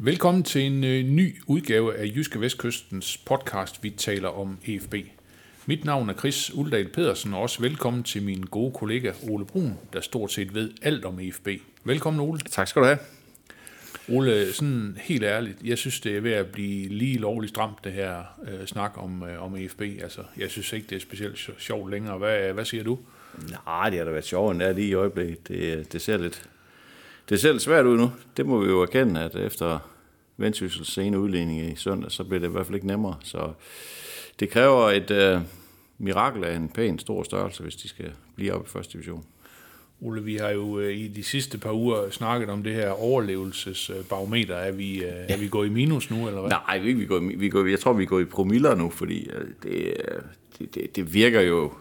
Velkommen til en øh, ny udgave af Jyske Vestkystens podcast, vi taler om EFB. Mit navn er Chris Uldal Pedersen, og også velkommen til min gode kollega Ole Brun, der stort set ved alt om EFB. Velkommen Ole. Tak skal du have. Ole, sådan helt ærligt, jeg synes, det er ved at blive lige lovligt stramt, det her øh, snak om, øh, om EFB. Altså, jeg synes ikke, det er specielt sj- sjovt længere. Hvad, hvad siger du? Nej, det har da været sjovt, end det er lige i øjeblikket. Det, det ser lidt det ser lidt svært ud nu. Det må vi jo erkende, at efter Vendsyssels sene udligning i søndag, så bliver det i hvert fald ikke nemmere. Så det kræver et øh, mirakel af en pæn stor størrelse, hvis de skal blive oppe i første division. Ole, vi har jo øh, i de sidste par uger snakket om det her overlevelsesbarometer. Er vi, øh, er vi gået i minus nu, eller hvad? Nej, vi, vi går, vi går, jeg tror, vi går i promiller nu, fordi øh, det, øh, det, det, det virker jo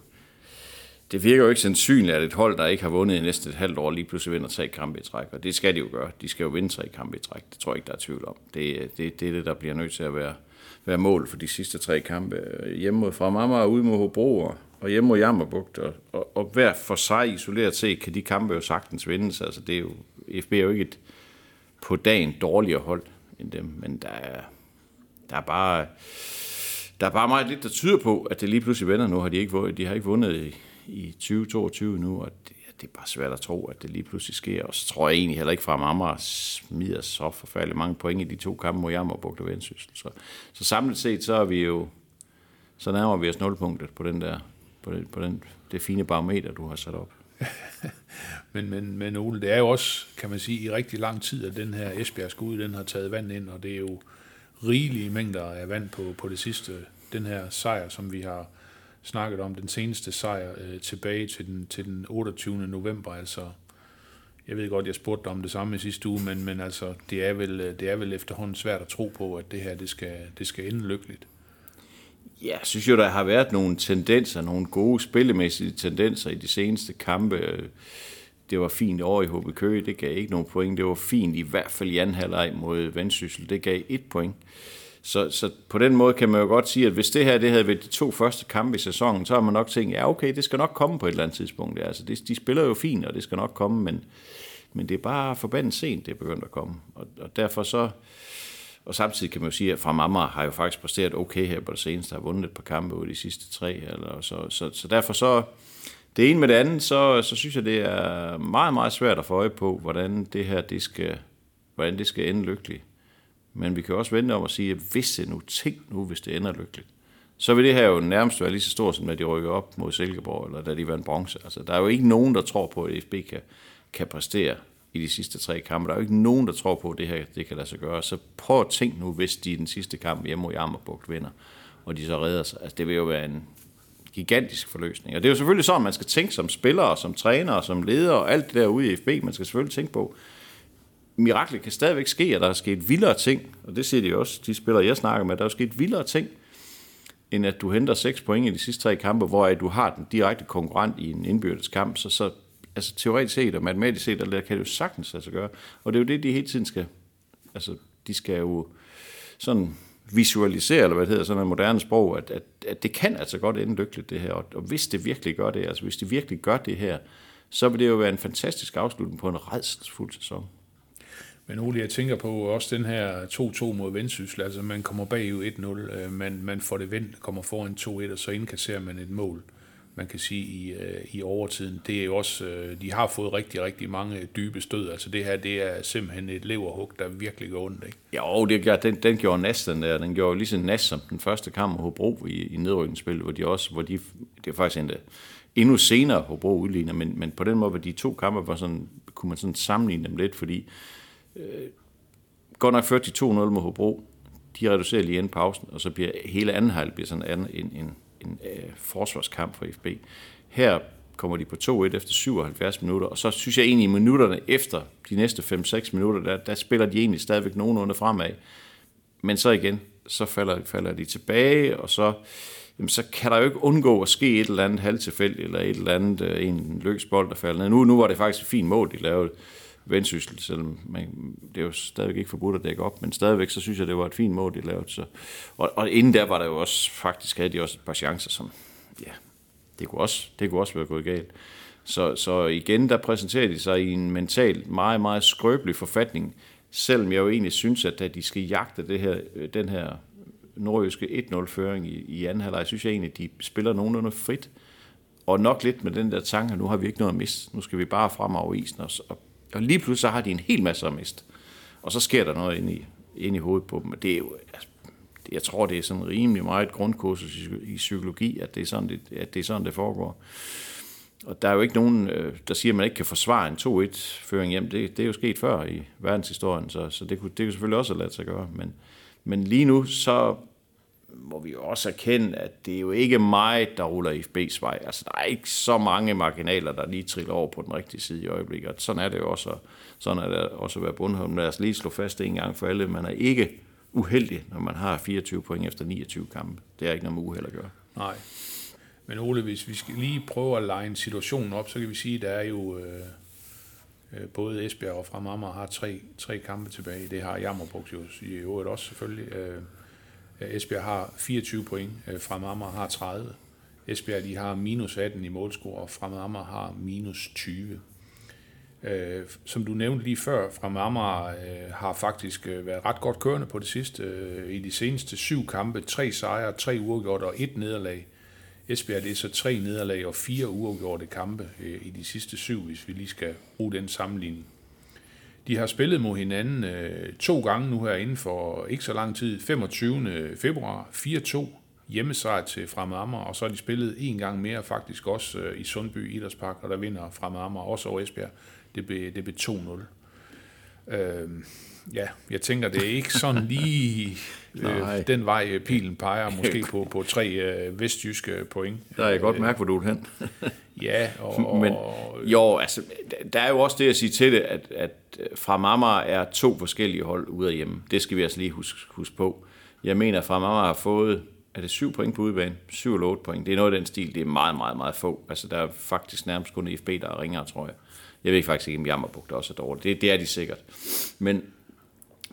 det virker jo ikke sandsynligt, at et hold, der ikke har vundet i næsten et halvt år, lige pludselig vinder tre kampe i træk. Og det skal de jo gøre. De skal jo vinde tre kampe i træk. Det tror jeg ikke, der er tvivl om. Det, det, det er det, der bliver nødt til at være, være mål for de sidste tre kampe. Hjemme mod fra Amager, ude mod Hobro og- og hjemme mod Jammerbugt. Og, og, og hver for sig isoleret set, kan de kampe jo sagtens vindes. Altså, det er jo, FB er jo ikke et på dagen dårligere hold end dem, men der er, der er bare der er bare meget lidt, der tyder på, at det lige pludselig vender nu. Har de, ikke vundet, de har ikke vundet i, i 2022 nu, og det, det er bare svært at tro, at det lige pludselig sker. Og så tror jeg egentlig heller ikke fra Amager smider så forfærdeligt mange point i de to kampe mod Jammerbugt og Vendsyssel. Så, så samlet set, så er vi jo, så nærmer vi os nulpunktet på den der, på, den, på den, det fine barometer, du har sat op. Men, men, men Ole, det er jo også, kan man sige, i rigtig lang tid, at den her Esbjerg skud, den har taget vand ind, og det er jo rigelige mængder af vand på, på det sidste, den her sejr, som vi har snakket om, den seneste sejr øh, tilbage til den, til den 28. november, altså jeg ved godt, jeg spurgte dig om det samme i sidste uge, men, men altså, det er, vel, øh, det er vel efterhånden svært at tro på, at det her, det skal, det skal ende lykkeligt. Ja, jeg synes jo, der har været nogle tendenser, nogle gode spillemæssige tendenser i de seneste kampe. Det var fint over i HB Køge, det gav ikke nogen point. Det var fint i hvert fald i anden halvleg mod Vendsyssel, det gav et point. Så, så på den måde kan man jo godt sige, at hvis det her det havde været de to første kampe i sæsonen, så har man nok tænkt, ja okay, det skal nok komme på et eller andet tidspunkt. Altså, det, de spiller jo fint, og det skal nok komme, men, men det er bare forbandet sent, det er begyndt at komme. Og, og derfor så, og samtidig kan man jo sige, at fra Amager har jo faktisk præsteret okay her på det seneste, har vundet et par kampe ud de sidste tre. Eller, så, så, så derfor så, det ene med det andet, så, så synes jeg, det er meget, meget svært at få øje på, hvordan det her det skal, hvordan det skal ende lykkeligt. Men vi kan også vente om at sige, at hvis det nu, tænk nu, hvis det ender lykkeligt, så vil det her jo nærmest være lige så stort, som da de rykker op mod Silkeborg, eller da de vandt bronze. Altså, der er jo ikke nogen, der tror på, at FB kan, kan præstere i de sidste tre kampe. Der er jo ikke nogen, der tror på, at det her det kan lade sig gøre. Så prøv at tænke nu, hvis de i den sidste kamp hjemme mod Jammerbugt vinder, og de så redder sig. Altså, det vil jo være en gigantisk forløsning. Og det er jo selvfølgelig sådan, man skal tænke som spiller, som træner, som leder, og alt det der ude i FB, man skal selvfølgelig tænke på, miraklet kan stadigvæk ske, at der er sket vildere ting, og det siger de også, de spillere, jeg snakker med, der er sket vildere ting, end at du henter 6 point i de sidste tre kampe, hvor du har den direkte konkurrent i en indbyrdes kamp, så, så altså, teoretisk set og matematisk set, der kan det jo sagtens altså gøre. Og det er jo det, de hele tiden skal, altså, de skal jo sådan visualisere, eller hvad det hedder, sådan et moderne sprog, at, at, at det kan altså godt ende lykkeligt, det her. Og, og hvis det virkelig gør det, altså hvis de virkelig gør det her, så vil det jo være en fantastisk afslutning på en redselsfuld sæson. Men Ole, jeg tænker på også den her 2-2 mod Vendsyssel. Altså, man kommer bagud 1-0, øh, man, man får det vendt, kommer foran 2-1, og så indkasserer man et mål, man kan sige, i, øh, i overtiden. Det er jo også, øh, de har fået rigtig, rigtig mange dybe stød. Altså, det her, det er simpelthen et leverhug, der virkelig går ondt, ikke? Jo, det, gør- den, den gjorde nas, den der. Den gjorde lige så nas som den første kamp mod Hobro i, i nedrykningsspil, hvor de også, hvor de, det er faktisk endda endnu senere Hobro udligner, men, men på den måde hvor de to kampe, var sådan, kunne man sådan sammenligne dem lidt, fordi øh, godt nok førte de 2-0 mod Hobro, de reducerer lige inden pausen, og så bliver hele anden halv bliver sådan en, en, en, en øh, forsvarskamp for FB. Her kommer de på 2-1 efter 77 minutter, og så synes jeg egentlig i minutterne efter de næste 5-6 minutter, der, der spiller de egentlig stadigvæk nogenlunde fremad. Men så igen, så falder, falder de tilbage, og så, jamen, så kan der jo ikke undgå at ske et eller andet halvtilfældigt, eller et eller andet øh, en løs bold, der falder ned. Nu, nu var det faktisk et fint mål, de lavede vendsyssel, selvom man, det er jo stadigvæk ikke forbudt at dække op, men stadigvæk så synes jeg, det var et fint mål, de lavede. Så. Og, og inden der var der jo også, faktisk havde de også et par chancer, som, ja, det kunne også, det kunne også være gået galt. Så, så igen, der præsenterer de sig i en mentalt meget, meget skrøbelig forfatning, selvom jeg jo egentlig synes, at da de skal jagte det her, øh, den her nordjyske 1-0-føring i, i anden halvleg, synes jeg egentlig, at de spiller nogenlunde frit. Og nok lidt med den der tanke, at nu har vi ikke noget at miste. Nu skal vi bare frem over isen. Og, og, og lige pludselig så har de en hel masse at miste. Og så sker der noget ind i, ind i hovedet på dem. Og det er jo, altså, jeg tror, det er sådan rimelig meget grundkursus i, i psykologi, at det er sådan, det, at det, er sådan, det foregår. Og der er jo ikke nogen, øh, der siger, at man ikke kan forsvare en 2-1-føring hjem. Det, det er jo sket før i verdenshistorien, så, så det, kunne, det kunne selvfølgelig også have ladet sig gøre. Men, men lige nu, så må vi jo også erkende, at det er jo ikke mig, der ruller IFB's vej. Altså, der er ikke så mange marginaler, der lige triller over på den rigtige side i øjeblikket. Og sådan er det jo også, sådan er det også at være bundholm. Lad os lige slå fast en gang for alle. Man er ikke uheldig, når man har 24 point efter 29 kampe. Det er ikke noget med uheld at gøre. Nej. Men Ole, hvis vi skal lige prøve at lege en situation op, så kan vi sige, at der er jo øh, øh både Esbjerg og Fremammer har tre, tre kampe tilbage. Det har Jammerbugt jo i øvrigt også selvfølgelig. Øh, Øh, Esbjerg har 24 point, øh, Fremad Fremammer har 30. Esbjerg de har minus 18 i målscore, og Fremammer har minus 20. Øh, som du nævnte lige før, Fremad Amager øh, har faktisk øh, været ret godt kørende på det sidste. Øh, I de seneste syv kampe, tre sejre, tre uafgjorte og et nederlag. Esbjerg det er så tre nederlag og fire uafgjorte kampe øh, i de sidste syv, hvis vi lige skal bruge den sammenligning. De har spillet mod hinanden øh, to gange nu her inden for ikke så lang tid. 25. februar 4-2 hjemmesejr til Fremad Amager, og så har de spillet en gang mere faktisk også øh, i Sundby Idrætspark, og der vinder Fremad Amager også over Esbjerg. Det blev, det blev 2-0. Øh, ja, jeg tænker, det er ikke sådan lige øh, den vej, øh, pilen peger, måske på, på tre øh, vestjyske point. Der er jeg godt mærke, hvor du er hen. ja, og, Men, jo, altså, der er jo også det at sige til det, at, at fra Mamma er to forskellige hold ude af hjemme. Det skal vi altså lige huske, huske på. Jeg mener, fra Mamma har fået er det syv point på udebane? Syv eller otte point. Det er noget af den stil. Det er meget, meget, meget få. Altså, der er faktisk nærmest kun FB, der er ringere, tror jeg. Jeg ved faktisk ikke, om Jammerbugt også er dårligt. Det, det er de sikkert. Men,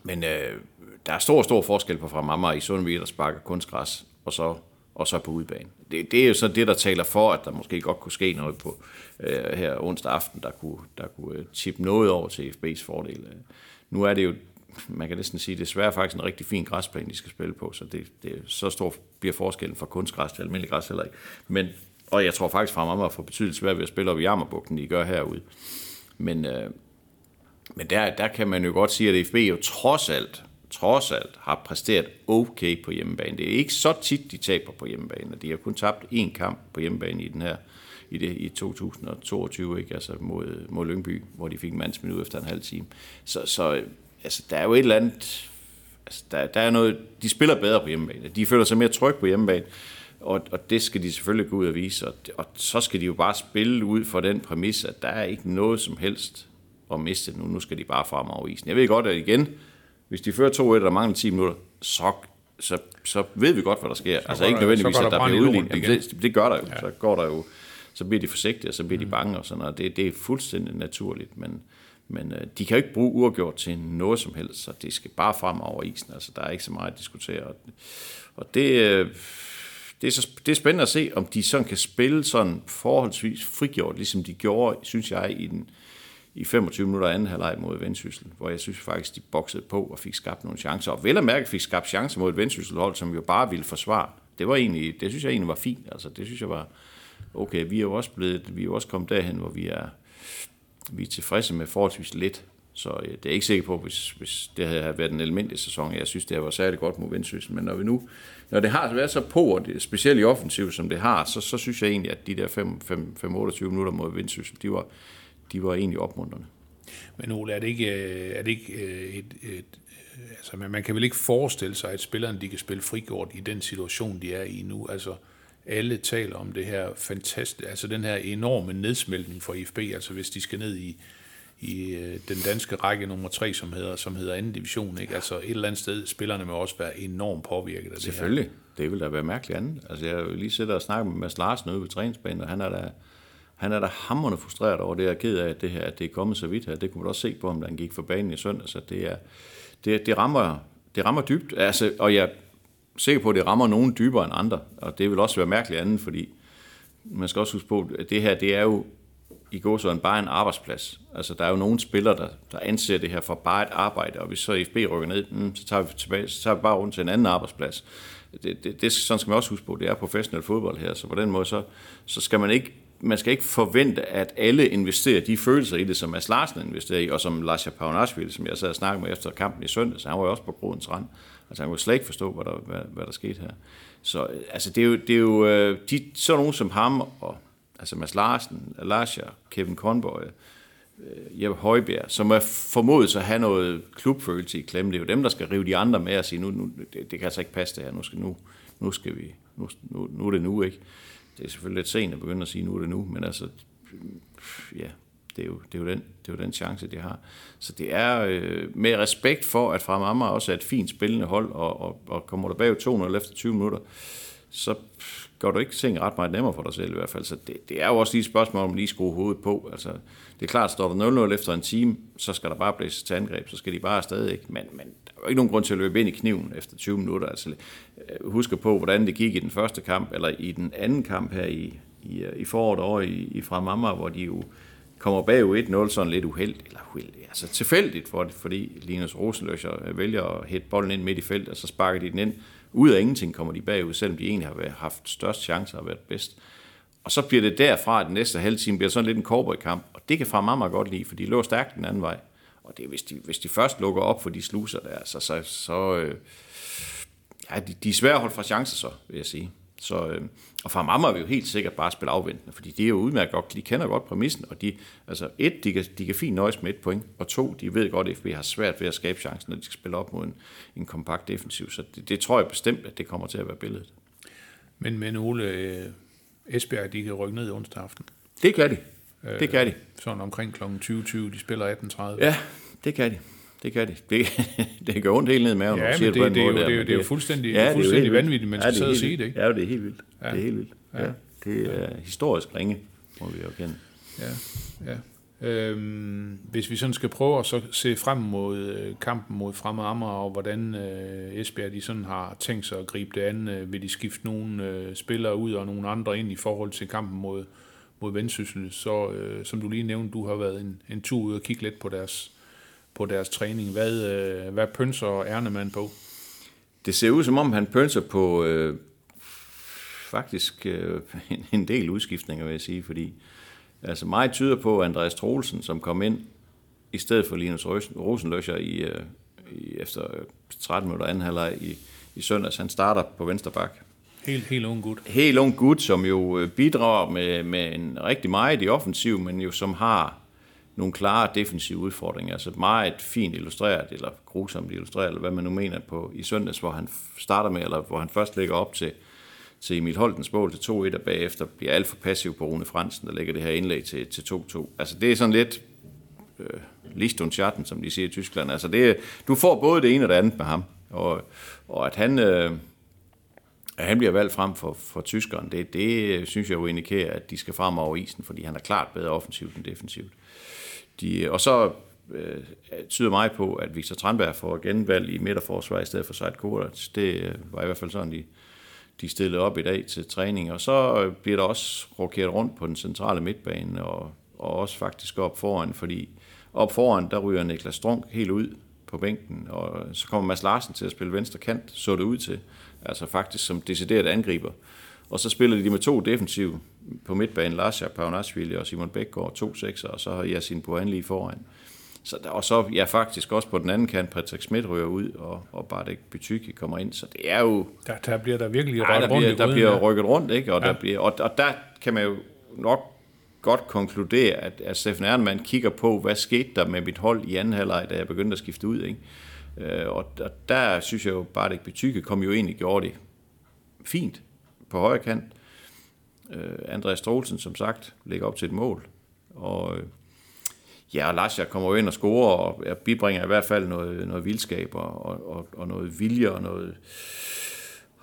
men øh, der er stor, stor forskel på fra Mamma i Sundby, der sparker kunstgræs, og så, og så på udebane. Det, det er jo så det, der taler for, at der måske godt kunne ske noget på øh, her onsdag aften, der kunne, der kunne øh, tippe noget over til FB's fordel. Nu er det jo man kan næsten sige, det svært faktisk en rigtig fin græsplæne, de skal spille på, så det, det så stor bliver forskellen fra kunstgræs til almindelig græs heller ikke. Men, og jeg tror faktisk fra Amager får betydeligt svært ved at spille op i Jammerbugten, de gør herude. Men, øh, men der, der kan man jo godt sige, at FB jo trods alt, trods alt har præsteret okay på hjemmebane. Det er ikke så tit, de taber på hjemmebane, de har kun tabt én kamp på hjemmebane i den her i, det, i 2022, ikke? Altså mod, mod Lyngby, hvor de fik en mandsminut efter en halv time. Så, så altså, der er jo et eller andet... Altså, der, der er noget, de spiller bedre på hjemmebane. De føler sig mere tryg på hjemmebane. Og, og det skal de selvfølgelig gå ud og vise. Og, og så skal de jo bare spille ud for den præmis, at der er ikke noget som helst at miste nu. Nu skal de bare frem over isen. Jeg ved godt, at igen, hvis de fører 2-1, og der mangler 10 minutter, så, så, så ved vi godt, hvad der sker. Så altså ikke nødvendigvis, at der bliver udlignet. Det, det gør der jo. Ja. Så går der jo så bliver de forsigtige, og så bliver de mm. bange og sådan noget. Det, det er fuldstændig naturligt, men, men øh, de kan jo ikke bruge uafgjort til noget som helst, så det skal bare frem over isen. Altså, der er ikke så meget at diskutere. Og det, øh, det, er så, det er spændende at se, om de sådan kan spille sådan forholdsvis frigjort, ligesom de gjorde, synes jeg, i, den, i 25 minutter anden halvleg mod Vendsyssel, hvor jeg synes faktisk, de boksede på og fik skabt nogle chancer. Og vel at mærke fik skabt chancer mod et Vendsyssel-hold, som jo bare ville forsvare. Det, var egentlig, det synes jeg egentlig var fint. Altså, det synes jeg var, okay, vi er jo også blevet, vi er jo også kommet derhen, hvor vi er, vi er tilfredse med forholdsvis lidt. Så øh, det er ikke sikker på, hvis, hvis det havde været en almindelig sæson. Jeg synes, det har været særlig godt mod Vendsyssel. Men når vi nu, når det har været så på, og det, specielt i offensiv, som det har, så, så synes jeg egentlig, at de der 5-28 minutter mod Vendsyssel, de var, de var egentlig opmuntrende. Men Ole, er det ikke, øh, er det ikke øh, et, et, et altså, man kan vel ikke forestille sig, at spillerne de kan spille frigjort i den situation, de er i nu? Altså, alle taler om det her fantastiske, altså den her enorme nedsmeltning for IFB, altså hvis de skal ned i, i øh, den danske række nummer tre, som hedder, som hedder anden division. Ikke? Altså et eller andet sted, spillerne må også være enormt påvirket af det her. Selvfølgelig. Det vil da være mærkeligt andet. Altså, jeg lige siddet og snakket med Mads Larsen ude ved træningsbanen, og han er da, han er da hammerende frustreret over det, er ked af, at det, her, at det er kommet så vidt her. Det kunne man også se på, om han gik for banen i søndag, så det, er, det, det, rammer, det rammer dybt. Altså, og jeg er sikker på, at det rammer nogen dybere end andre, og det vil også være mærkeligt andet, fordi man skal også huske på, at det her, det er jo i går så bare en arbejdsplads. Altså, der er jo nogle spillere, der, der anser det her for bare et arbejde, og hvis så FB rykker ned, mm, så tager vi tilbage, så tager vi bare rundt til en anden arbejdsplads. Det, det, det, sådan skal man også huske på, det er professionel fodbold her, så på den måde, så, så skal man ikke man skal ikke forvente, at alle investerer de følelser i det, som Mads Larsen investerer i, og som Lars Paunashvili, som jeg sad og snakkede med efter kampen i søndag, så han var jo også på Grodens Rand. Altså han kunne slet ikke forstå, hvad der, hvad, hvad der skete her. Så øh, altså, det er jo, det er jo øh, de, sådan nogen som ham, og altså Mads Larsen, Alasha, Kevin Conboy, øh, Jeppe Højbjerg, som er formodet at have noget klubfølelse i klemme. Det er jo dem, der skal rive de andre med og sige, nu, nu det, det, kan altså ikke passe det her, nu skal, nu, nu skal vi, nu, nu, nu er det nu, ikke? Det er selvfølgelig lidt sent at begynde at sige, nu er det nu, men altså, ja, det er jo, det er jo, den, det er jo den chance, de har. Så det er øh, med respekt for, at Frem Amager også er et fint spillende hold, og, og, og kommer der bag 200 efter 20 minutter, så gør du ikke ting ret meget nemmere for dig selv i hvert fald. Så det, det er jo også lige et spørgsmål om lige skrue hovedet på. Altså, det er klart, står der 0-0 efter en time, så skal der bare blæses til angreb, så skal de bare afsted, ikke? Men, men der er jo ikke nogen grund til at løbe ind i kniven efter 20 minutter. Altså, øh, husk på, hvordan det gik i den første kamp, eller i den anden kamp her i, i, øh, i foråret over i, i fra Mamma, hvor de jo kommer bagud 1-0 sådan lidt uheldigt, eller uheldigt, altså tilfældigt, for det, fordi Linus Rosenløscher øh, vælger at hætte bolden ind midt i feltet, og så sparker de den ind. Ud af ingenting kommer de bagud, selvom de egentlig har haft størst chance og været bedst. Og så bliver det derfra, at den næste halve time bliver sådan lidt en cowboy-kamp, og det kan fra meget godt lide, for de lå stærkt den anden vej. Og det, hvis, de, hvis de først lukker op for de sluser der, så, så, så øh, ja, de, de er svære at holde fra chancer så, vil jeg sige. Så, øh, og fra Mamma vil jo helt sikkert bare spille afventende, fordi de er jo udmærket godt, de kender godt præmissen, og de, altså et, de kan, de kan fint nøjes med et point, og to, de ved godt, at FB har svært ved at skabe chancen, når de skal spille op mod en, en kompakt defensiv, så det, det tror jeg bestemt, at det kommer til at være billedet. Men, men Ole, øh, Esbjerg, de kan rykke ned i onsdag aften. Det kan de. Det kan de. Øh, sådan omkring kl. 20.20, de spiller 18.30. Ja, det kan de. Det kan de. Det, det gør ondt helt ned i maven, Ja, når siger det, det, på den det, måde jo, det, er der, men det er jo fuldstændig, Ja, ja, det er fuldstændig vanvittigt, man Ja, skal det er sidde og sige det, ikke? Ja, det er helt vildt. Ja. Det er helt vildt. Ja. Ja. Det er historisk ringe, må vi jo kende. Ja, ja. Øhm, hvis vi sådan skal prøve at så se frem mod øh, kampen mod Fremad Amager, og hvordan øh, Esbjerg de sådan har tænkt sig at gribe det an, øh, vil de skifte nogle øh, spillere ud og nogle andre ind i forhold til kampen mod, mod Vendsyssel, så øh, som du lige nævnte, du har været en, en tur ud og kigge lidt på deres, på deres træning. Hvad, øh, hvad pønser Ernemann på? Det ser ud som om, han pønser på øh, faktisk øh, en, del udskiftninger, vil jeg sige, fordi altså meget tyder på, at Andreas Troelsen, som kom ind i stedet for Linus Rosenløscher i, øh, i, efter 13 minutter anden halvleg i, i søndags, han starter på venstre bak. Helt, helt ung gut. Helt ung gut, som jo øh, bidrager med, med en rigtig meget i offensiv, men jo som har nogle klare defensive udfordringer. Altså meget fint illustreret, eller grusomt illustreret, eller hvad man nu mener på i søndags, hvor han starter med, eller hvor han først lægger op til, til Emil Holtens mål til 2-1, og bagefter bliver alt for passiv på Rune Fransen, der lægger det her indlæg til, til 2-2. Altså det er sådan lidt øh, Lichtungschatten, som de siger i Tyskland. Altså det, du får både det ene og det andet med ham. Og, og at han, øh, at han bliver valgt frem for, for tyskeren, det, det synes jeg jo indikerer, at de skal frem over isen, fordi han er klart bedre offensivt end defensivt. De, og så øh, tyder mig på, at Victor Tranberg får genvalg i midterforsvar i stedet for Sejt Kovac. Det øh, var i hvert fald sådan, de, de stillede op i dag til træning. Og så øh, bliver der også rokeret rundt på den centrale midtbane, og, og også faktisk op foran, fordi op foran, der ryger Niklas Strunk helt ud på bænken, og så kommer Mads Larsen til at spille venstre kant, så det ud til, altså faktisk som decideret angriber. Og så spiller de med to defensive på midtbanen, Lars Paunashvili og Simon Bækgaard, to sekser, og så har Yasin Buhan lige foran. Så der, og så ja, faktisk også på den anden kant, Patrick Schmidt ryger ud, og, og Bartek Bytyki kommer ind. Så det er jo... Der, der bliver der virkelig ret der rundt bliver, der bliver rykket rundt, ikke? Og, Ja. der bliver, og, og der kan man jo nok godt konkludere, at, at Steffen Ernemann kigger på, hvad skete der med mit hold i anden halvleg, da jeg begyndte at skifte ud. Ikke? Øh, og, og der synes jeg jo bare, at Betyke kom jo egentlig gjorde det fint på højre kant. Øh, Øh, Andreas Stolsen, som sagt, lægger op til et mål. Og øh, ja, og Lasja kommer jo ind og scorer, og jeg bibringer i hvert fald noget, noget vildskab, og, og, og noget vilje, og noget,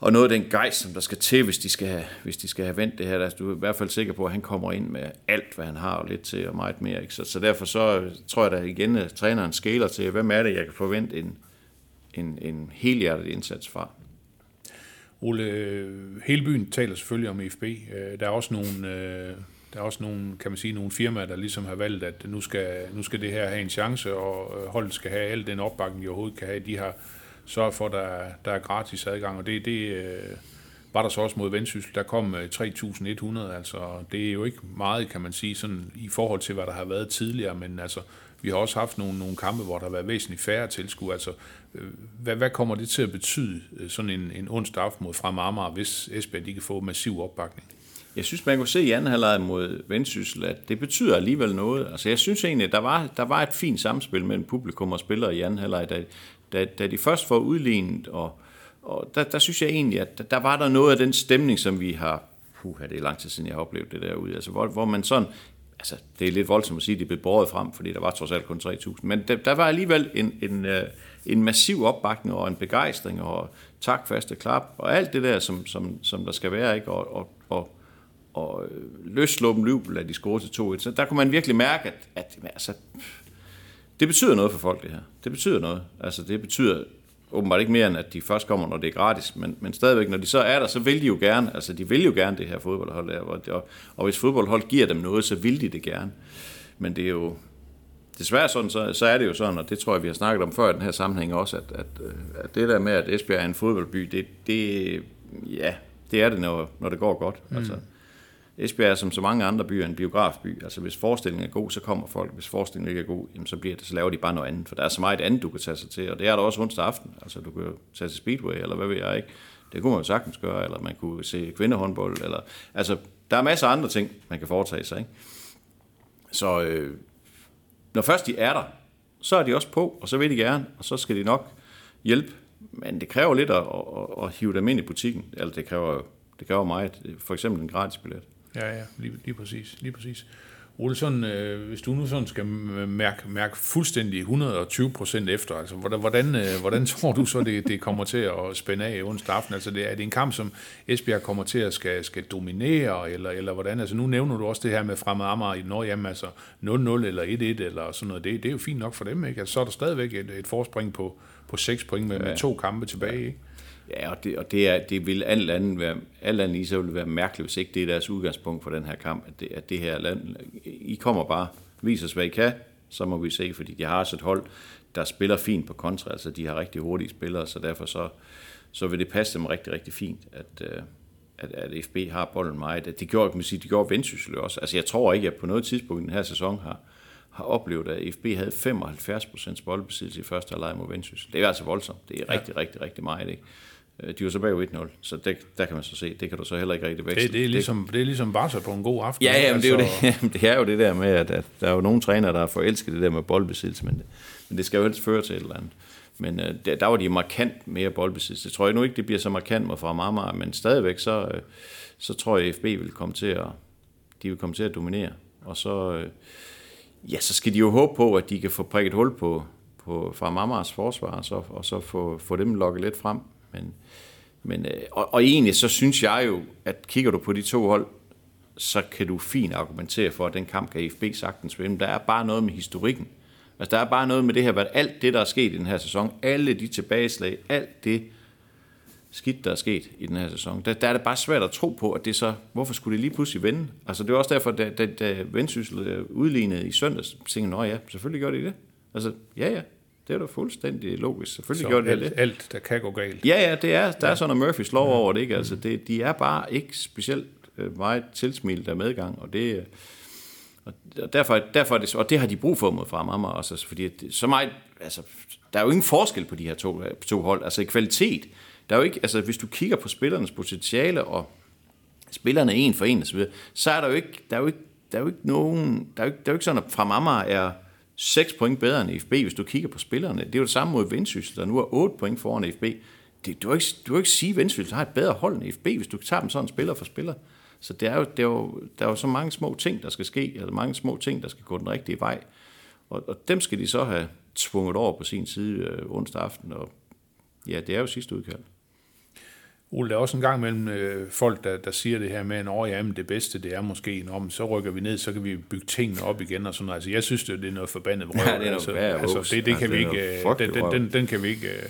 og noget af den gejst, som der skal til, hvis de skal have, hvis de skal have vendt det her. Altså, der er du i hvert fald sikker på, at han kommer ind med alt, hvad han har, og lidt til, og meget mere. Ikke? Så, så derfor så øh, tror jeg da igen, at træneren skæler til, hvem er det, jeg kan forvente en, en, en helhjertet indsats fra. Ole, hele byen taler selvfølgelig om FB. Øh, der er også nogle, øh, der er også nogle, kan man sige, nogle firmaer, der ligesom har valgt, at nu skal, nu skal det her have en chance, og øh, holdet skal have al den opbakning, de overhovedet kan have. De har sørget for, at der, der er gratis adgang, og det, det var der så også mod Vendsyssel. Der kom 3.100, altså det er jo ikke meget, kan man sige, sådan i forhold til, hvad der har været tidligere, men altså, vi har også haft nogle, nogle kampe, hvor der har været væsentligt færre tilskuere. Altså, øh, hvad, hvad kommer det til at betyde, øh, sådan en, en onsdag aften mod Frem Amager, hvis Esbjerg de kan få massiv opbakning? Jeg synes, man kunne se i anden halvleg mod Vendsyssel, at det betyder alligevel noget. Altså, jeg synes egentlig, at der var, der var et fint samspil mellem publikum og spillere i anden halvleg, da, da, da de først får udlignet, og, og der, der synes jeg egentlig, at der, der var der noget af den stemning, som vi har, puha, det er lang tid siden, jeg har oplevet det derude, altså, hvor, hvor man sådan, altså, det er lidt voldsomt at sige, at det blev båret frem, fordi der var trods alt kun 3.000, men der, der var alligevel en, en, øh, en massiv opbakning og en begejstring, og tak, faste klap, og alt det der, som, som, som der skal være, ikke? Og, og, og, og øh, løsluppen jubel, at de scorede til 2-1. Så der kunne man virkelig mærke, at, at altså, det betyder noget for folk, det her. Det betyder noget. Altså, det betyder åbenbart ikke mere, end at de først kommer, når det er gratis, men, men stadigvæk, når de så er der, så vil de jo gerne, altså de vil jo gerne det her fodboldhold der, og, og, og hvis fodboldhold giver dem noget, så vil de det gerne. Men det er jo, desværre sådan, så, så er det jo sådan, og det tror jeg, vi har snakket om før i den her sammenhæng også, at, at, at det der med, at Esbjerg er en fodboldby, det, det, ja, det er det, når, når det går godt. Mm. Altså, Esbjerg er som så mange andre byer en biografby. Altså hvis forestillingen er god, så kommer folk. Hvis forestillingen ikke er god, jamen, så, bliver det, så laver de bare noget andet. For der er så meget andet, du kan tage sig til. Og det er der også onsdag aften. Altså du kan jo tage til Speedway, eller hvad ved jeg ikke. Det kunne man jo sagtens gøre, eller man kunne se kvindehåndbold. Eller, altså der er masser af andre ting, man kan foretage sig. Ikke? Så øh, når først de er der, så er de også på, og så vil de gerne, og så skal de nok hjælpe. Men det kræver lidt at, at, at hive dem ind i butikken. Eller det kræver, det kræver meget. For eksempel en gratis billet. Ja, ja, lige, lige præcis. Lige præcis. Ole, sådan, øh, hvis du nu sådan skal mærke, mærke fuldstændig 120 procent efter, altså, hvordan, hvordan, øh, hvordan tror du så, det, det kommer til at spænde af onsdag aften? Altså, det, er det en kamp, som Esbjerg kommer til at skal, skal dominere, eller, eller hvordan? Altså, nu nævner du også det her med fremad Amager i Nordhjem, altså 0-0 eller 1-1 eller sådan noget. Det, det er jo fint nok for dem, ikke? Altså, så er der stadigvæk et, et forspring på, på 6 point med, ja. med to kampe tilbage, ikke? Ja, og det, og det, er, det vil alt andet, være, alt andet i så vil være mærkeligt, hvis ikke det er deres udgangspunkt for den her kamp, at det, at det her land, I kommer bare, viser os, hvad I kan, så må vi se, fordi de har også et hold, der spiller fint på kontra, altså de har rigtig hurtige spillere, så derfor så, så vil det passe dem rigtig, rigtig fint, at, øh, at, at FB har bolden meget. Det gjorde, kan man sige, det gjorde Vendsyssel også. Altså jeg tror ikke, at på noget tidspunkt i den her sæson har, har oplevet, at FB havde 75% boldbesiddelse i første halvleg mod Vendsyssel. Det er altså voldsomt. Det er rigtig, ja. rigtig, rigtig meget, ikke? Øh, De var så bag 1-0, så det, der kan man så se, det kan du så heller ikke rigtig vækste. Det, det, er ligesom, det er ligesom Barca på en god aften. Ja, ikke? ja men det, er jo Altså, det, jamen, det er jo det der med, at, at der er jo nogle trænere, der har forelsket det der med boldbesiddelse, men, men det skal jo helst føre til et eller andet. Men øh, der, der var de markant mere boldbesiddelse. Jeg tror jeg nu ikke, det bliver så markant mod fra Marmar, men stadigvæk så, øh, så tror jeg, at FB vil komme til at, de vil komme til at dominere. Og så, øh, ja, så skal de jo håbe på, at de kan få prikket hul på, på fra Marmars forsvar, og så, og så få, få dem lukket lidt frem. Men, men, øh, og, og egentlig så synes jeg jo, at kigger du på de to hold, så kan du fint argumentere for, at den kamp kan IFB sagtens vinde. Der er bare noget med historikken. Altså, der er bare noget med det her, hvad alt det, der er sket i den her sæson, alle de tilbageslag, alt det skidt, der er sket i den her sæson, der, der er det bare svært at tro på, at det så, hvorfor skulle det lige pludselig vende? Altså, det er også derfor, da, da, da Vendsyssel øh, udlignede i søndags, tænkte jeg, ja, selvfølgelig gør de det. Altså, ja, ja, det er da fuldstændig logisk. Selvfølgelig Så gør de alt, det. alt, der kan gå galt. Ja, ja, det er, der er sådan noget Murphys lov over det, ikke? Altså, det, de er bare ikke specielt øh, meget tilsmilt af medgang, og det, øh, og derfor, derfor er det, og det har de brug for mod fra Amager også, altså, fordi det, så meget, altså, der er jo ingen forskel på de her to, to hold, altså i kvalitet, der er jo ikke, altså hvis du kigger på spillernes potentiale, og spillerne en for en og så videre, så er der jo ikke, der er jo ikke, der er jo ikke nogen, der er jo ikke, der er jo ikke sådan, at fra Amager er 6 point bedre end FB, hvis du kigger på spillerne. Det er jo det samme mod Vendsyssel, der nu er 8 point foran FB. Det, du, kan ikke, du kan ikke sige, at Vendsyssel har et bedre hold end FB, hvis du tager dem sådan spiller for spiller. Så det er jo, det er jo, der er jo så mange små ting, der skal ske, eller mange små ting, der skal gå den rigtige vej. Og, og dem skal de så have tvunget over på sin side øh, onsdag aften, og ja, det er jo sidste udkald. Ole, der er også en gang mellem øh, folk, der, der siger det her med, at oh, jamen, det bedste det er måske, om så rykker vi ned, så kan vi bygge tingene op igen og sådan noget. Altså, jeg synes, det, det er noget forbandet vrøvl. Ja, det er noget altså, altså, det, det kan Altså, vi ikke, øh, den, den, den, den kan vi ikke... øh,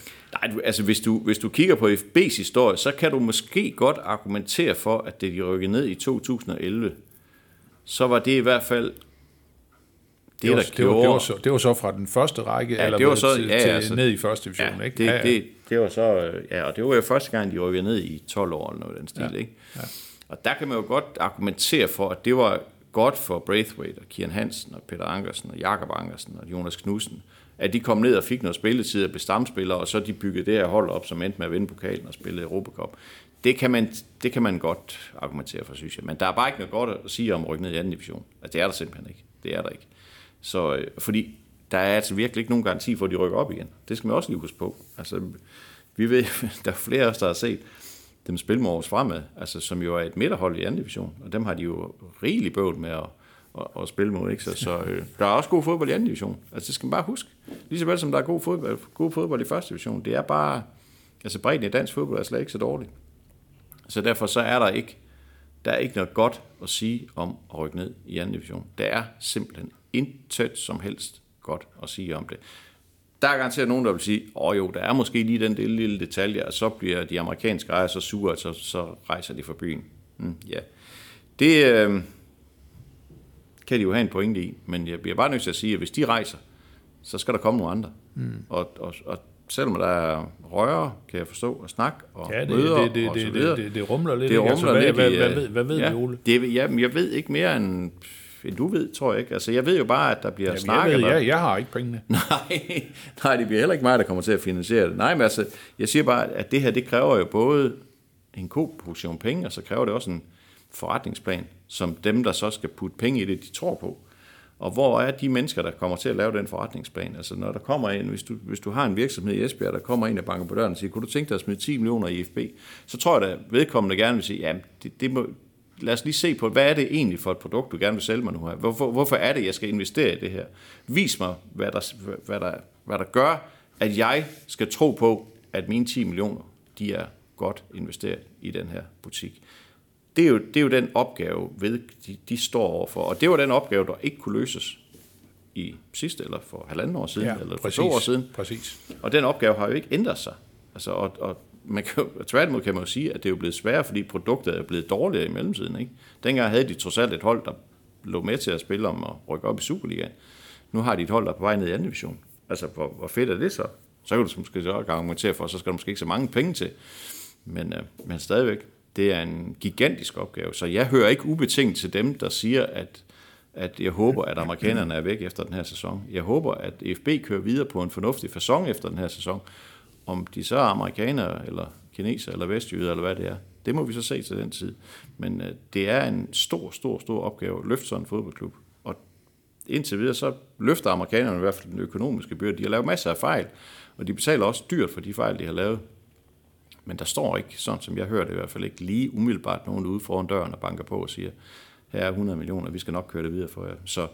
Nej, du- altså hvis du, hvis du kigger på FB's historie, så kan du måske godt argumentere for, at det de rykkede ned i 2011, så var det i hvert fald det, Det, var, der det, gjorde... det, var så, det var så fra den første række, Ja, eller det var så- til, ja, til, ja, så- ned i første division, Ja, ikke? det, Ja, ja. det, det var så, øh, ja, og det var jo første gang, de rykkede ned i 12 år, eller noget den stil, Ja, ikke? Og der kan man jo godt argumentere for, at det var godt for Braithwaite og Kian Hansen og Peter Ankersen og Jakob Ankersen og Jonas Knudsen, at de kom ned og fik noget spilletid og blev stamspillere, og så de byggede det her hold op, som endte med at vinde pokalen og spille Europacup. Det kan, man, det kan man godt argumentere for, synes jeg. Men der er bare ikke noget godt at sige om at rykke ned i anden division. Altså, det er der simpelthen ikke. Det er der ikke. Så, øh, fordi der er altså virkelig ikke nogen garanti for, at de rykker op igen. Det skal man også lige huske på. Altså, vi ved, der er flere af os, der har set dem spille med Aarhus Fremad, altså, som jo er et midterhold i anden division, og dem har de jo rigeligt bøvl med at, at, at spille mod. Ikke? Så, så øh, der er også god fodbold i anden division. Altså, det skal man bare huske. Ligeså vel som der er god fodbold, god fodbold i første division. Det er bare, altså bredden i dansk fodbold er slet ikke så dårlig. Så derfor så er der ikke, der er ikke noget godt at sige om at rykke ned i anden division. Der er simpelthen intet som helst godt at sige om det. Der er garanteret nogen, der vil sige, åh oh, jo, der er måske lige den lille, lille detalje, og så bliver de amerikanske ejere så sure, at så, så rejser de fra byen. Mm, ja. Det øh, kan de jo have en pointe i, men jeg bliver bare nødt til at sige, at hvis de rejser, så skal der komme nogle andre. Mm. Og, og, og selvom der er røre, kan jeg forstå, og snak og Ja, det, møder det, det, og så videre. det, det, det rumler lidt. Det ikke? rumler hvad, lidt hvad, i, hvad, øh, hvad, hvad ved ja, vi, Ole? Det, jamen, jeg ved ikke mere end, end du ved, tror jeg ikke. Altså, jeg ved jo bare, at der bliver Jamen, jeg, snakket. ved, og- jeg, jeg har ikke pengene. Nej, nej, det bliver heller ikke mig, der kommer til at finansiere det. Nej, men altså, jeg siger bare, at det her, det kræver jo både en god portion penge, og så kræver det også en forretningsplan, som dem, der så skal putte penge i det, de tror på. Og hvor er de mennesker, der kommer til at lave den forretningsplan? Altså, når der kommer en, hvis du, hvis du har en virksomhed i Esbjerg, der kommer ind og banker på døren og siger, kunne du tænke dig at smide 10 millioner i FB? Så tror jeg, at vedkommende gerne vil sige, ja, det, det må, lad os lige se på, hvad er det egentlig for et produkt, du gerne vil sælge mig nu her? Hvorfor, hvorfor er det, jeg skal investere i det her? Vis mig, hvad der, hvad der, hvad der gør, at jeg skal tro på, at mine 10 millioner, de er godt investeret i den her butik. Det er jo, det er jo den opgave, ved, de, de står overfor. Og det var den opgave, der ikke kunne løses i sidste, eller for halvanden år siden, ja, eller for to år siden. Præcis. Og den opgave har jo ikke ændret sig. Altså, og, og man kan, tværtimod kan man jo sige, at det er jo blevet sværere, fordi produktet er blevet dårligere i mellemtiden. Ikke? Dengang havde de trods alt et hold, der lå med til at spille om at rykke op i Superligaen. Nu har de et hold, der er på vej ned i anden division. Altså, hvor, hvor fedt er det så? Så kan du måske så argumentere for, så skal du måske ikke så mange penge til. Men, øh, men stadigvæk, det er en gigantisk opgave. Så jeg hører ikke ubetinget til dem, der siger, at, at jeg håber, at amerikanerne er væk efter den her sæson. Jeg håber, at FB kører videre på en fornuftig fasong efter den her sæson. Om de så er amerikanere, eller kineser, eller vestjyder, eller hvad det er, det må vi så se til den tid. Men øh, det er en stor, stor, stor opgave at løfte sådan en fodboldklub. Og indtil videre, så løfter amerikanerne i hvert fald den økonomiske byrde. De har lavet masser af fejl, og de betaler også dyrt for de fejl, de har lavet. Men der står ikke, sådan som jeg hørte i hvert fald ikke, lige umiddelbart nogen ude foran døren og banker på og siger, her er 100 millioner, vi skal nok køre det videre for jer. Så,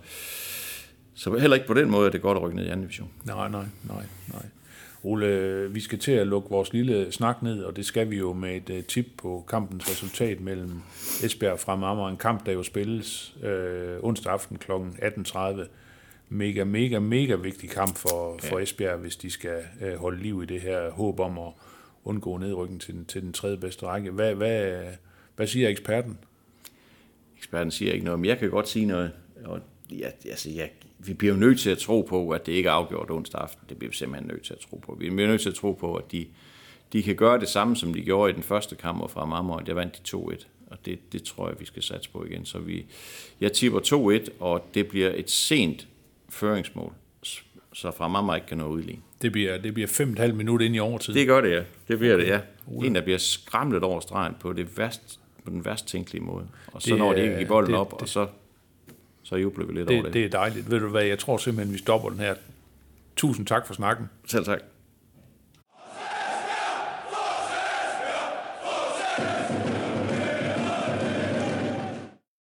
så heller ikke på den måde er det godt at rykke ned i anden division. Nej, nej, nej, nej. Ole, vi skal til at lukke vores lille snak ned, og det skal vi jo med et uh, tip på kampens resultat mellem Esbjerg og Fremad Amager. En kamp, der jo spilles øh, onsdag aften kl. 18.30. Mega, mega, mega vigtig kamp for, for Esbjerg, hvis de skal øh, holde liv i det her håb om at undgå nedrykning til den, til den tredje bedste række. Hvad, hvad, hvad siger eksperten? Eksperten siger ikke noget, men jeg kan godt sige noget. Og ja, altså, ja, vi bliver jo nødt til at tro på, at det ikke er afgjort onsdag aften. Det bliver vi simpelthen nødt til at tro på. Vi bliver nødt til at tro på, at de, de kan gøre det samme, som de gjorde i den første kamp fra Marmor. Der vandt de 2-1, og det, det tror jeg, vi skal satse på igen. Så vi, jeg tipper 2-1, og det bliver et sent føringsmål, så fra Marmor ikke kan nå udligne. Det bliver, det bliver fem og et halvt minut ind i overtid. Det gør det, ja. Det bliver det, ja. En, der bliver skramlet over stregen på, det værst, på den værst tænkelige måde. Og så Det når de ikke give bolden det- op, og så, så jubler vi lidt over det, det. det er dejligt. Ved du hvad, jeg tror simpelthen, vi stopper den her. Tusind tak for snakken. Selv tak.